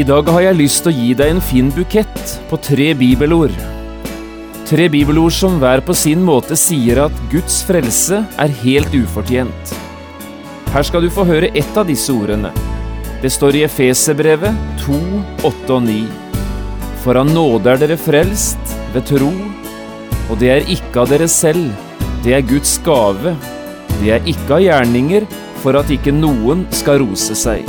I dag har jeg lyst til å gi deg en fin bukett på tre bibelord. Tre bibelord som hver på sin måte sier at Guds frelse er helt ufortjent. Her skal du få høre ett av disse ordene. Det står i Efeserbrevet 2, 8 og 9. For av nåde er dere frelst ved tro, og det er ikke av dere selv, det er Guds gave. Det er ikke av gjerninger, for at ikke noen skal rose seg.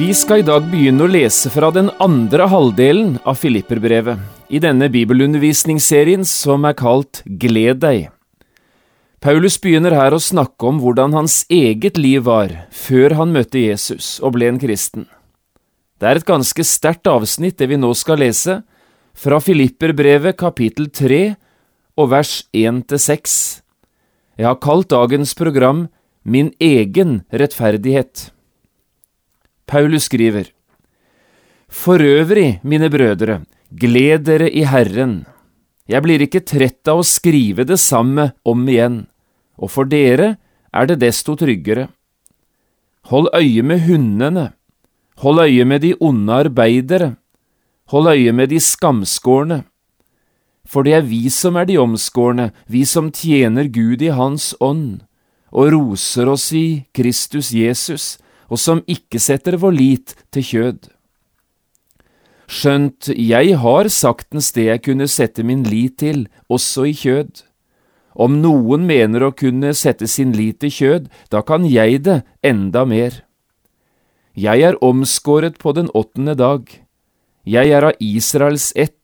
Vi skal i dag begynne å lese fra den andre halvdelen av Filipperbrevet, i denne bibelundervisningsserien som er kalt Gled deg. Paulus begynner her å snakke om hvordan hans eget liv var før han møtte Jesus og ble en kristen. Det er et ganske sterkt avsnitt det vi nå skal lese, fra Filipperbrevet kapittel 3 og vers 1–6. Jeg har kalt dagens program Min egen rettferdighet. Paulus skriver, For øvrig, mine brødre, gled dere i Herren. Jeg blir ikke trett av å skrive det samme om igjen, og for dere er det desto tryggere. Hold øye med hundene, hold øye med de onde arbeidere, hold øye med de skamskårne. For det er vi som er de omskårne, vi som tjener Gud i Hans ånd, og roser oss i Kristus Jesus, og som ikke setter vår lit til kjød. Skjønt jeg har saktens det jeg kunne sette min lit til, også i kjød. Om noen mener å kunne sette sin lit til kjød, da kan jeg det enda mer. Jeg er omskåret på den åttende dag. Jeg er av Israels ett,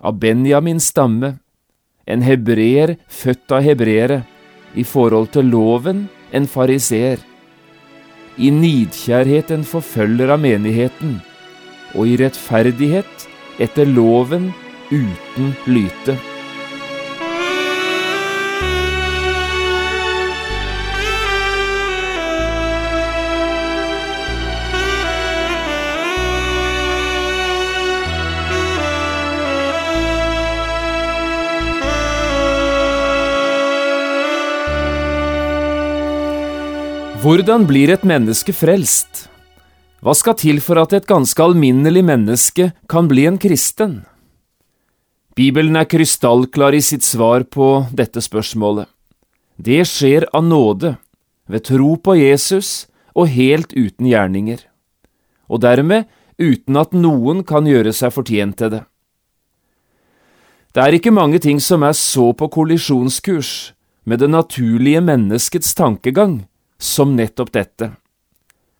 av Benjamins stamme, en hebreer født av hebreere, i forhold til loven en fariseer i nidkjærhet en forfølger av menigheten, og i rettferdighet etter loven uten lyte. Hvordan blir et menneske frelst? Hva skal til for at et ganske alminnelig menneske kan bli en kristen? Bibelen er krystallklar i sitt svar på dette spørsmålet. Det skjer av nåde, ved tro på Jesus og helt uten gjerninger, og dermed uten at noen kan gjøre seg fortjent til det. Det er ikke mange ting som er så på kollisjonskurs med det naturlige menneskets tankegang som nettopp dette.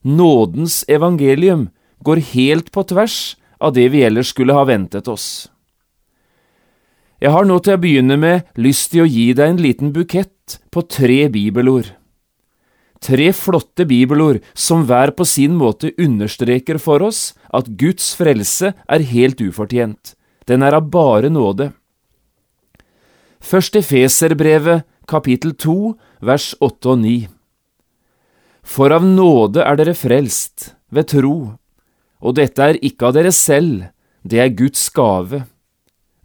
Nådens evangelium går helt på tvers av det vi ellers skulle ha ventet oss. Jeg har nå til å begynne med lyst til å gi deg en liten bukett på tre bibelord. Tre flotte bibelord som hver på sin måte understreker for oss at Guds frelse er helt ufortjent. Den er av bare nåde. Først Efeserbrevet kapittel 2 vers 8 og 9. For av nåde er dere frelst, ved tro, og dette er ikke av dere selv, det er Guds gave.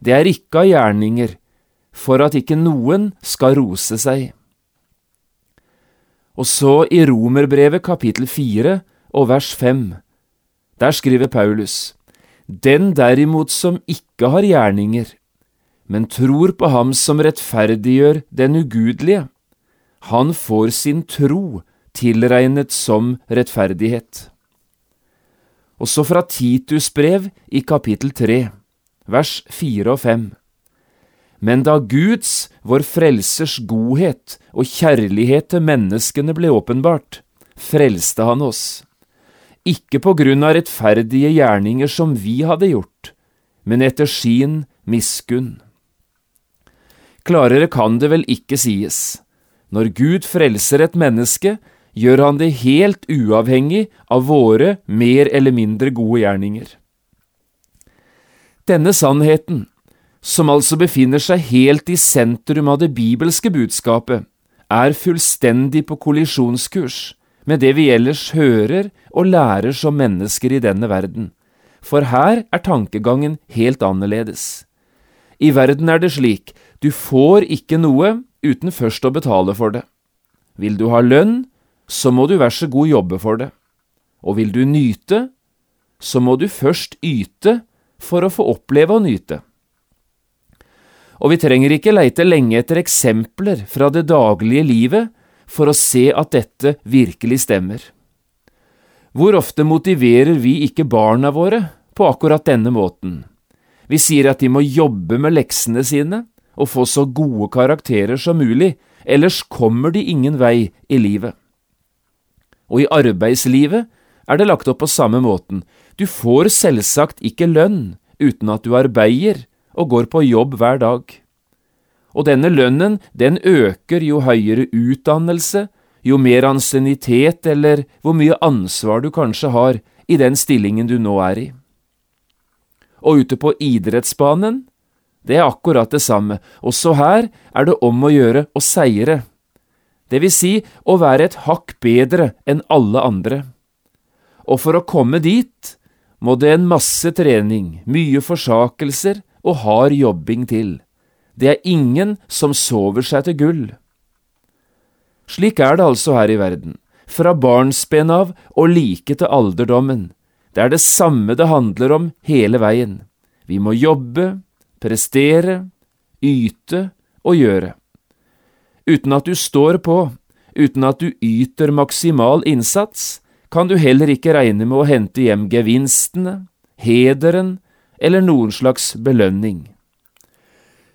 Det er ikke av gjerninger, for at ikke noen skal rose seg. Og så i Romerbrevet kapittel fire og vers fem, der skriver Paulus, Den derimot som ikke har gjerninger, men tror på Ham som rettferdiggjør den ugudelige, han får sin tro tilregnet som rettferdighet. Også fra Titus brev i kapittel 3, vers 4 og 5. Men da Guds, vår Frelsers godhet og kjærlighet til menneskene ble åpenbart, frelste han oss, ikke på grunn av rettferdige gjerninger som vi hadde gjort, men etter sin miskunn. Klarere kan det vel ikke sies. Når Gud frelser et menneske, gjør han det helt uavhengig av våre mer eller mindre gode gjerninger. Denne sannheten, som altså befinner seg helt i sentrum av det bibelske budskapet, er fullstendig på kollisjonskurs med det vi ellers hører og lærer som mennesker i denne verden, for her er tankegangen helt annerledes. I verden er det slik, du får ikke noe uten først å betale for det. Vil du ha lønn, så må du vær så god jobbe for det, og vil du nyte, så må du først yte for å få oppleve å nyte. Og vi trenger ikke leite lenge etter eksempler fra det daglige livet for å se at dette virkelig stemmer. Hvor ofte motiverer vi ikke barna våre på akkurat denne måten? Vi sier at de må jobbe med leksene sine og få så gode karakterer som mulig, ellers kommer de ingen vei i livet. Og i arbeidslivet er det lagt opp på samme måten. Du får selvsagt ikke lønn uten at du arbeider og går på jobb hver dag. Og denne lønnen, den øker jo høyere utdannelse, jo mer ansiennitet eller hvor mye ansvar du kanskje har i den stillingen du nå er i. Og ute på idrettsbanen, det er akkurat det samme, også her er det om å gjøre å seire, det vil si å være et hakk bedre enn alle andre. Og for å komme dit må det en masse trening, mye forsakelser og hard jobbing til. Det er ingen som sover seg til gull. Slik er det altså her i verden, fra barnsben av og like til alderdommen. Det er det samme det handler om hele veien. Vi må jobbe, prestere, yte og gjøre. Uten at du står på, uten at du yter maksimal innsats, kan du heller ikke regne med å hente hjem gevinstene, hederen eller noen slags belønning.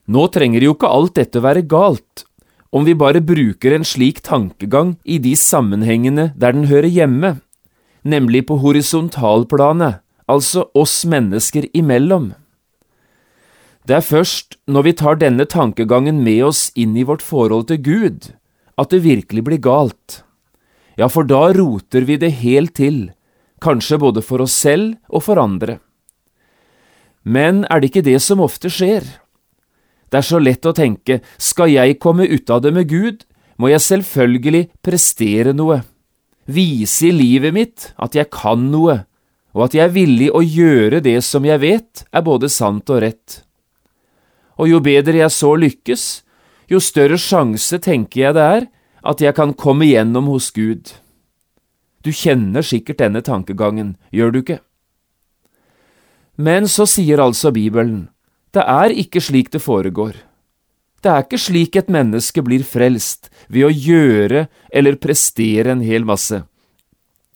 Nå trenger jo ikke alt dette være galt, om vi bare bruker en slik tankegang i de sammenhengene der den hører hjemme, nemlig på horisontalplanet, altså oss mennesker imellom. Det er først når vi tar denne tankegangen med oss inn i vårt forhold til Gud, at det virkelig blir galt. Ja, for da roter vi det helt til, kanskje både for oss selv og for andre. Men er det ikke det som ofte skjer? Det er så lett å tenke, skal jeg komme ut av det med Gud, må jeg selvfølgelig prestere noe, vise i livet mitt at jeg kan noe, og at jeg er villig å gjøre det som jeg vet er både sant og rett. Og jo bedre jeg så lykkes, jo større sjanse tenker jeg det er at jeg kan komme igjennom hos Gud. Du kjenner sikkert denne tankegangen, gjør du ikke? Men så sier altså Bibelen, det er ikke slik det foregår. Det er ikke slik et menneske blir frelst, ved å gjøre eller prestere en hel masse.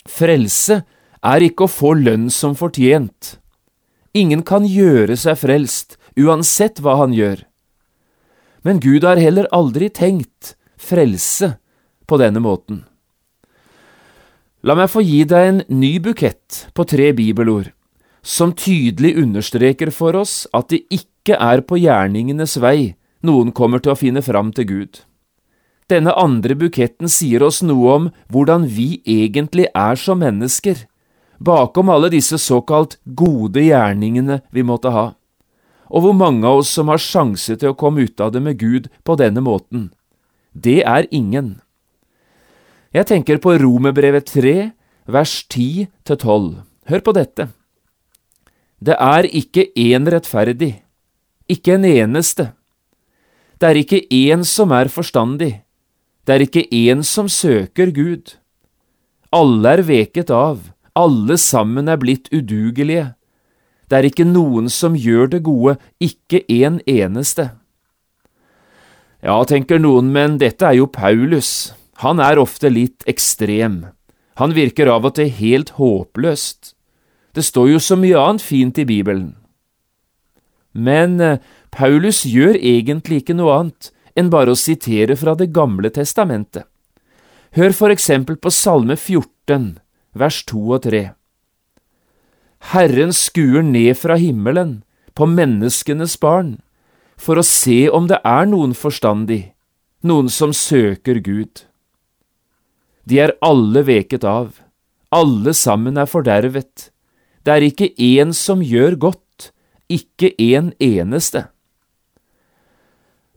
Frelse er ikke å få lønn som fortjent. Ingen kan gjøre seg frelst, uansett hva han gjør. Men Gud har heller aldri tenkt frelse på denne måten. La meg få gi deg en ny bukett på tre bibelord, som tydelig understreker for oss at det ikke er på gjerningenes vei noen kommer til å finne fram til Gud. Denne andre buketten sier oss noe om hvordan vi egentlig er som mennesker, bakom alle disse såkalt gode gjerningene vi måtte ha, og hvor mange av oss som har sjanse til å komme ut av det med Gud på denne måten. Det er ingen. Jeg tenker på Romerbrevet 3, vers 10 12. Hør på dette. Det er ikke én rettferdig, ikke en eneste. Det er ikke én som er forstandig, det er ikke én som søker Gud. Alle er veket av, alle sammen er blitt udugelige. Det er ikke noen som gjør det gode, ikke en eneste. Ja, tenker noen, men dette er jo Paulus, han er ofte litt ekstrem, han virker av og til helt håpløst. Det står jo så mye annet fint i Bibelen. Men eh, Paulus gjør egentlig ikke noe annet enn bare å sitere fra Det gamle testamentet. Hør for eksempel på Salme 14, vers 2 og 3. Herren skuer ned fra himmelen på menneskenes barn, for å se om det er noen forstandig, noen som søker Gud. De er alle veket av, alle sammen er fordervet, det er ikke én som gjør godt, ikke en eneste.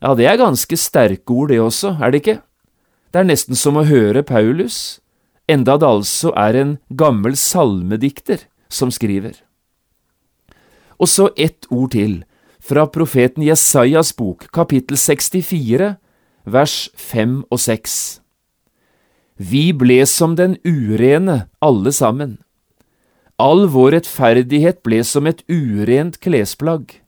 Ja, det er ganske sterke ord, det også, er det ikke? Det er nesten som å høre Paulus, enda det altså er en gammel salmedikter som skriver. Og så ett ord til, fra profeten Jesajas bok, kapittel 64, vers 5 og 6. Vi ble som den urene, alle sammen. All vår rettferdighet ble som et urent klesplagg.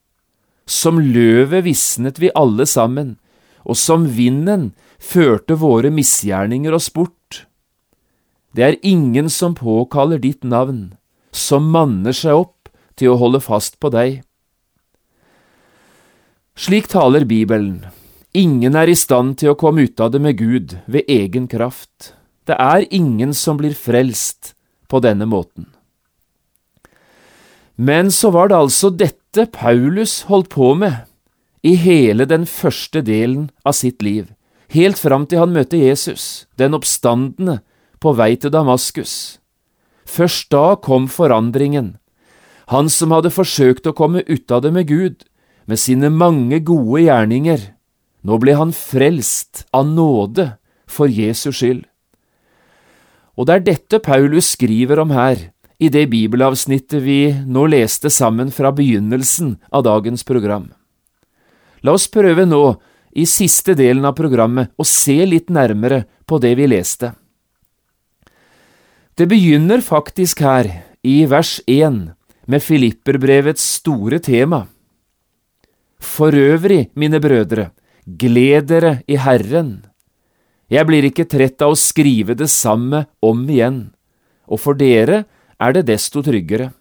Som løvet visnet vi alle sammen, og som vinden førte våre misgjerninger oss bort. Det er ingen som påkaller ditt navn, som manner seg opp til å holde fast på deg. Slik taler Bibelen. Ingen er i stand til å komme ut av det med Gud ved egen kraft. Det er ingen som blir frelst på denne måten. Men så var det altså dette Paulus holdt på med i hele den første delen av sitt liv, helt fram til han møtte Jesus, den oppstandende, på vei til Damaskus. Først da kom forandringen. Han som hadde forsøkt å komme ut av det med Gud, med sine mange gode gjerninger, nå ble han frelst av nåde for Jesus skyld. Og det er dette Paulus skriver om her, i det bibelavsnittet vi nå leste sammen fra begynnelsen av dagens program. La oss prøve nå, i siste delen av programmet, å se litt nærmere på det vi leste. Det begynner faktisk her, i vers 1, med Filipperbrevets store tema. For øvrig, mine brødre, gled dere i Herren. Jeg blir ikke trett av å skrive det samme om igjen, og for dere er det desto tryggere.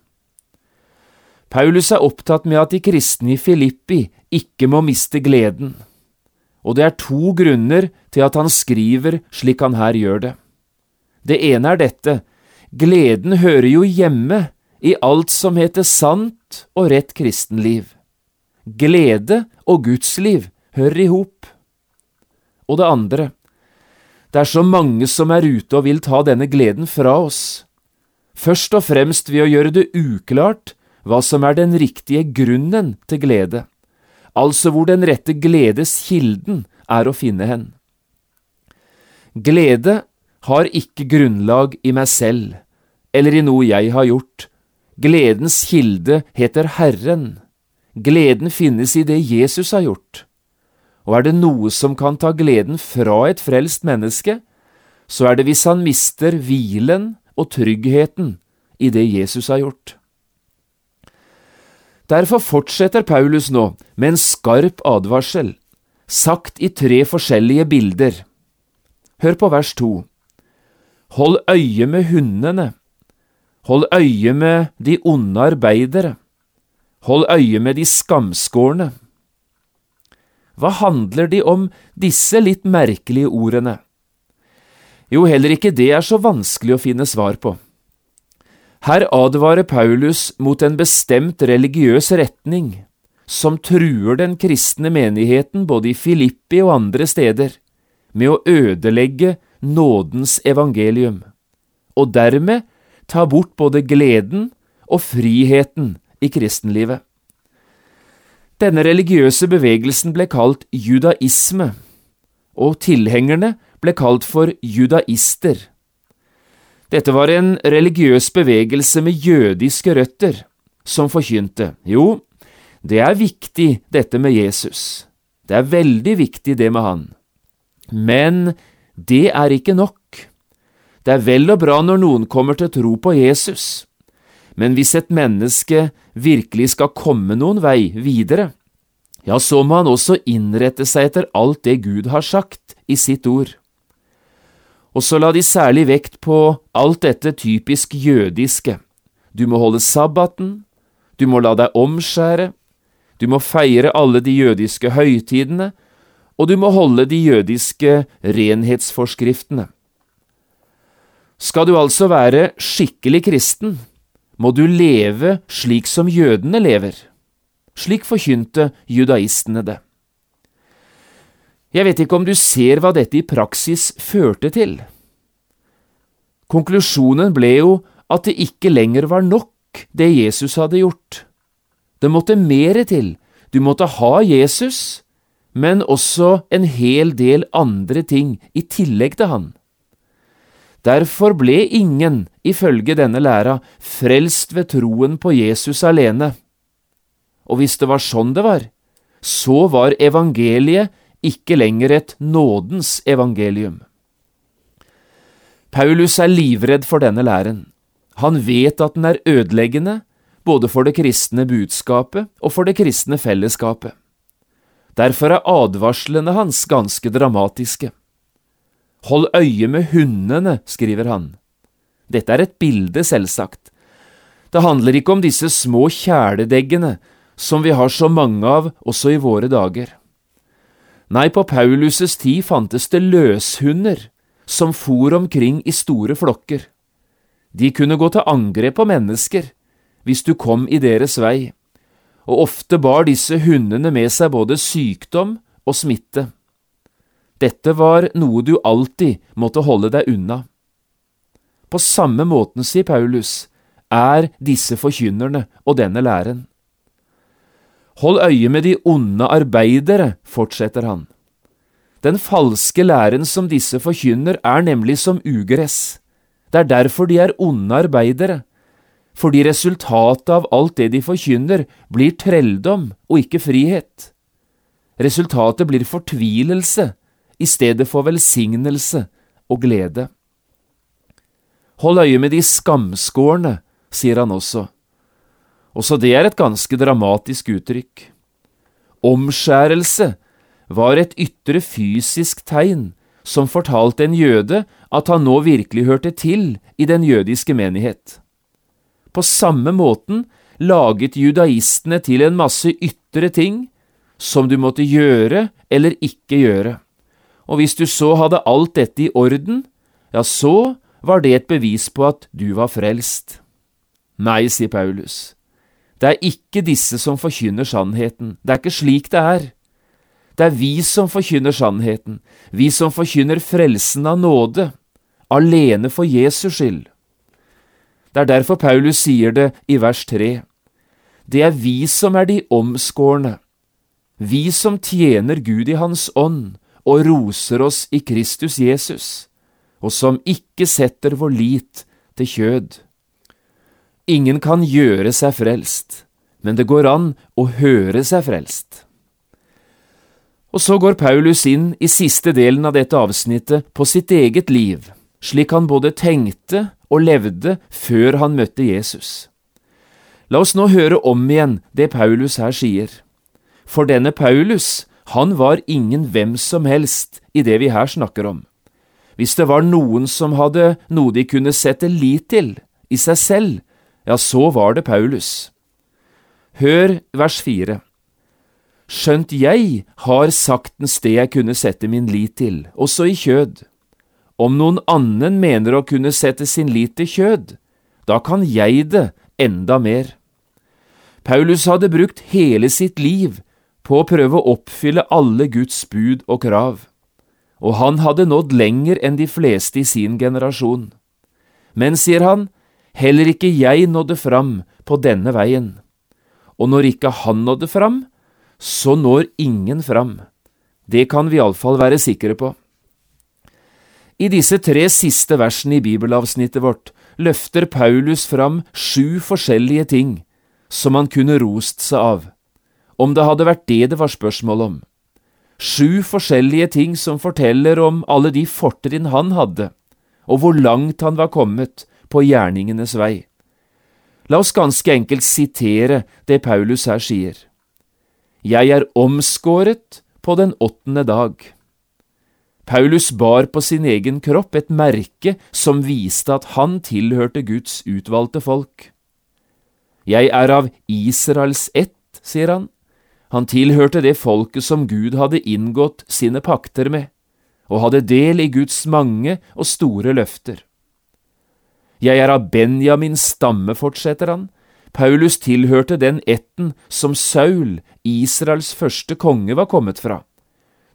Paulus er opptatt med at de kristne i Filippi ikke må miste gleden, og det er to grunner til at han skriver slik han her gjør det. Det ene er dette, gleden hører jo hjemme i alt som heter sant og rett kristenliv. Glede og gudsliv hører i hop. Og det andre, det er så mange som er ute og vil ta denne gleden fra oss først og fremst ved å gjøre det uklart hva som er den riktige grunnen til glede, altså hvor den rette gledes kilden er å finne hen. Glede har ikke grunnlag i meg selv eller i noe jeg har gjort. Gledens kilde heter Herren. Gleden finnes i det Jesus har gjort. Og er det noe som kan ta gleden fra et frelst menneske, så er det hvis han mister hvilen og tryggheten i det Jesus har gjort. Derfor fortsetter Paulus nå med en skarp advarsel, sagt i tre forskjellige bilder. Hør på vers to. Hold øye med hundene. Hold øye med de onde arbeidere. Hold øye med de skamskårne. Hva handler de om, disse litt merkelige ordene? Jo, heller ikke det er så vanskelig å finne svar på. Her advarer Paulus mot en bestemt religiøs retning som truer den kristne menigheten både i Filippi og andre steder, med å ødelegge nådens evangelium, og dermed ta bort både gleden og friheten i kristenlivet. Denne religiøse bevegelsen ble kalt judaisme, og tilhengerne ble kalt for judaister. Dette var en religiøs bevegelse med jødiske røtter, som forkynte jo, det er viktig dette med Jesus, det er veldig viktig det med han, men det er ikke nok. Det er vel og bra når noen kommer til å tro på Jesus, men hvis et menneske virkelig skal komme noen vei videre, ja, så må han også innrette seg etter alt det Gud har sagt i sitt ord. Og så la de særlig vekt på alt dette typisk jødiske. Du må holde sabbaten, du må la deg omskjære, du må feire alle de jødiske høytidene, og du må holde de jødiske renhetsforskriftene. Skal du altså være skikkelig kristen, må du leve slik som jødene lever. Slik forkynte judaistene det. Jeg vet ikke om du ser hva dette i praksis førte til. Konklusjonen ble jo at det ikke lenger var nok, det Jesus hadde gjort. Det måtte mere til, du måtte ha Jesus, men også en hel del andre ting i tillegg til han. Derfor ble ingen, ifølge denne læra, frelst ved troen på Jesus alene. Og hvis det var sånn det var, så var evangeliet ikke lenger et nådens evangelium. Paulus er livredd for denne læren. Han vet at den er ødeleggende, både for det kristne budskapet og for det kristne fellesskapet. Derfor er advarslene hans ganske dramatiske. Hold øye med hundene, skriver han. Dette er et bilde, selvsagt. Det handler ikke om disse små kjæledeggene som vi har så mange av også i våre dager. Nei, på Paulus' tid fantes det løshunder som for omkring i store flokker. De kunne gå til angrep på mennesker hvis du kom i deres vei, og ofte bar disse hundene med seg både sykdom og smitte. Dette var noe du alltid måtte holde deg unna. På samme måten, sier Paulus, er disse forkynnerne og denne læren. Hold øye med de onde arbeidere, fortsetter han. Den falske læren som disse forkynner, er nemlig som ugress. Det er derfor de er onde arbeidere, fordi resultatet av alt det de forkynner, blir trelldom og ikke frihet. Resultatet blir fortvilelse, i stedet for velsignelse og glede. Hold øye med de skamskårne, sier han også. Også det er et ganske dramatisk uttrykk. Omskjærelse var et ytre fysisk tegn som fortalte en jøde at han nå virkelig hørte til i den jødiske menighet. På samme måten laget judaistene til en masse ytre ting som du måtte gjøre eller ikke gjøre og hvis du så hadde alt dette i orden, ja, så var det et bevis på at du var frelst. Nei, sier Paulus, det er ikke disse som forkynner sannheten, det er ikke slik det er. Det er vi som forkynner sannheten, vi som forkynner frelsen av nåde, alene for Jesus skyld. Det er derfor Paulus sier det i vers tre. Det er vi som er de omskårne, vi som tjener Gud i Hans ånd, og roser oss i Kristus Jesus, og som ikke setter vår lit til kjød. Ingen kan gjøre seg frelst, men det går an å høre seg frelst. Og så går Paulus inn i siste delen av dette avsnittet på sitt eget liv, slik han både tenkte og levde før han møtte Jesus. La oss nå høre om igjen det Paulus her sier. For denne Paulus han var ingen hvem som helst i det vi her snakker om. Hvis det var noen som hadde noe de kunne sette lit til, i seg selv, ja, så var det Paulus. Hør vers fire. Skjønt jeg har saktens det jeg kunne sette min lit til, også i kjød. Om noen annen mener å kunne sette sin lit til kjød, da kan jeg det enda mer. Paulus hadde brukt hele sitt liv på å prøve å oppfylle alle Guds bud og krav, og han hadde nådd lenger enn de fleste i sin generasjon. Men, sier han, heller ikke jeg nådde fram på denne veien, og når ikke han nådde fram, så når ingen fram. Det kan vi iallfall være sikre på. I disse tre siste versene i bibelavsnittet vårt løfter Paulus fram sju forskjellige ting som han kunne rost seg av om det hadde vært det det var spørsmål om. Sju forskjellige ting som forteller om alle de fortrinn han hadde, og hvor langt han var kommet på gjerningenes vei. La oss ganske enkelt sitere det Paulus her sier. Jeg er omskåret på den åttende dag. Paulus bar på sin egen kropp et merke som viste at han tilhørte Guds utvalgte folk. Jeg er av Israels ett, sier han, han tilhørte det folket som Gud hadde inngått sine pakter med, og hadde del i Guds mange og store løfter. Jeg er av Benjamins stamme, fortsetter han. Paulus tilhørte den etten som Saul, Israels første konge, var kommet fra.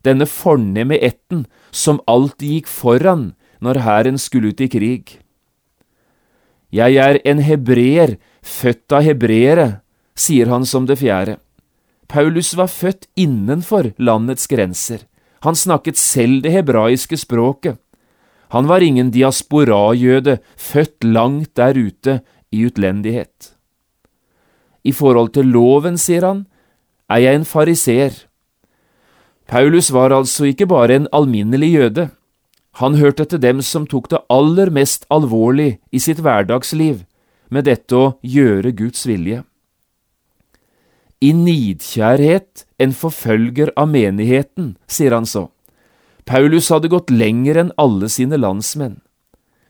Denne fornemme ætten som alltid gikk foran når hæren skulle ut i krig. Jeg er en hebreer, født av hebreere, sier han som det fjerde. Paulus var født innenfor landets grenser. Han snakket selv det hebraiske språket. Han var ingen diasporajøde, født langt der ute i utlendighet. I forhold til loven, sier han, er jeg en fariseer. Paulus var altså ikke bare en alminnelig jøde. Han hørte til dem som tok det aller mest alvorlig i sitt hverdagsliv med dette å gjøre Guds vilje. I nidkjærhet en forfølger av menigheten, sier han så. Paulus hadde gått lenger enn alle sine landsmenn.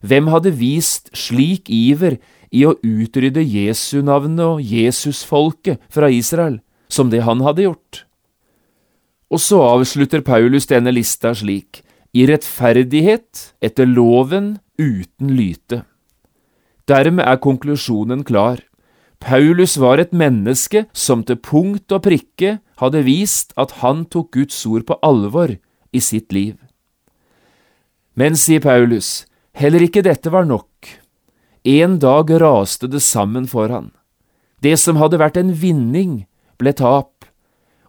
Hvem hadde vist slik iver i å utrydde Jesu-navnet og Jesusfolket fra Israel som det han hadde gjort? Og så avslutter Paulus denne lista slik, i rettferdighet etter loven uten lyte. Dermed er konklusjonen klar. Paulus var et menneske som til punkt og prikke hadde vist at han tok Guds ord på alvor i sitt liv. Men, sier Paulus, heller ikke dette var nok. En dag raste det sammen for han. Det som hadde vært en vinning, ble tap,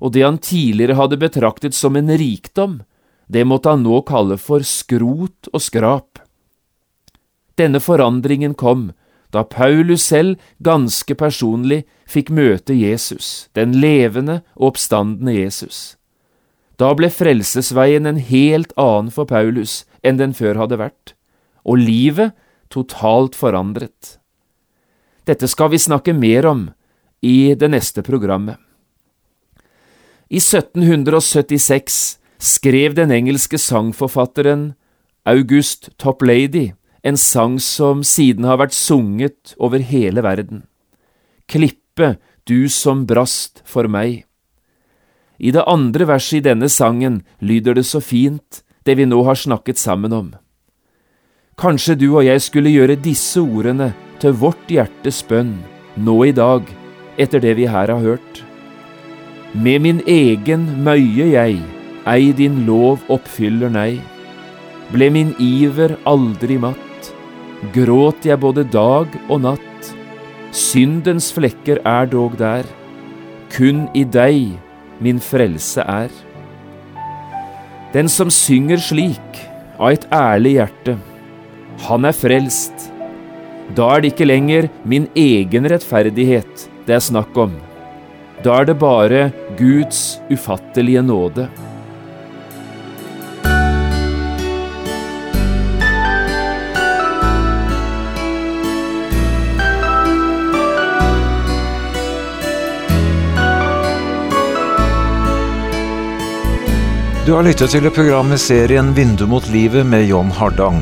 og det han tidligere hadde betraktet som en rikdom, det måtte han nå kalle for skrot og skrap. Denne forandringen kom da Paulus selv ganske personlig fikk møte Jesus, den levende og oppstandende Jesus. Da ble frelsesveien en helt annen for Paulus enn den før hadde vært, og livet totalt forandret. Dette skal vi snakke mer om i det neste programmet. I 1776 skrev den engelske sangforfatteren August Toplady en sang som siden har vært sunget over hele verden. Klippe, du som brast for meg. I det andre verset i denne sangen lyder det så fint, det vi nå har snakket sammen om. Kanskje du og jeg skulle gjøre disse ordene til vårt hjertes bønn nå i dag, etter det vi her har hørt. Med min egen møye jeg, ei din lov oppfyller nei. Ble min iver aldri matt, gråt jeg både dag og natt. Syndens flekker er dog der, kun i deg min frelse er. Den som synger slik, av et ærlig hjerte, han er frelst. Da er det ikke lenger min egen rettferdighet det er snakk om. Da er det bare Guds ufattelige nåde. Du har lyttet til programmet serien Vindu mot livet med John Hardang.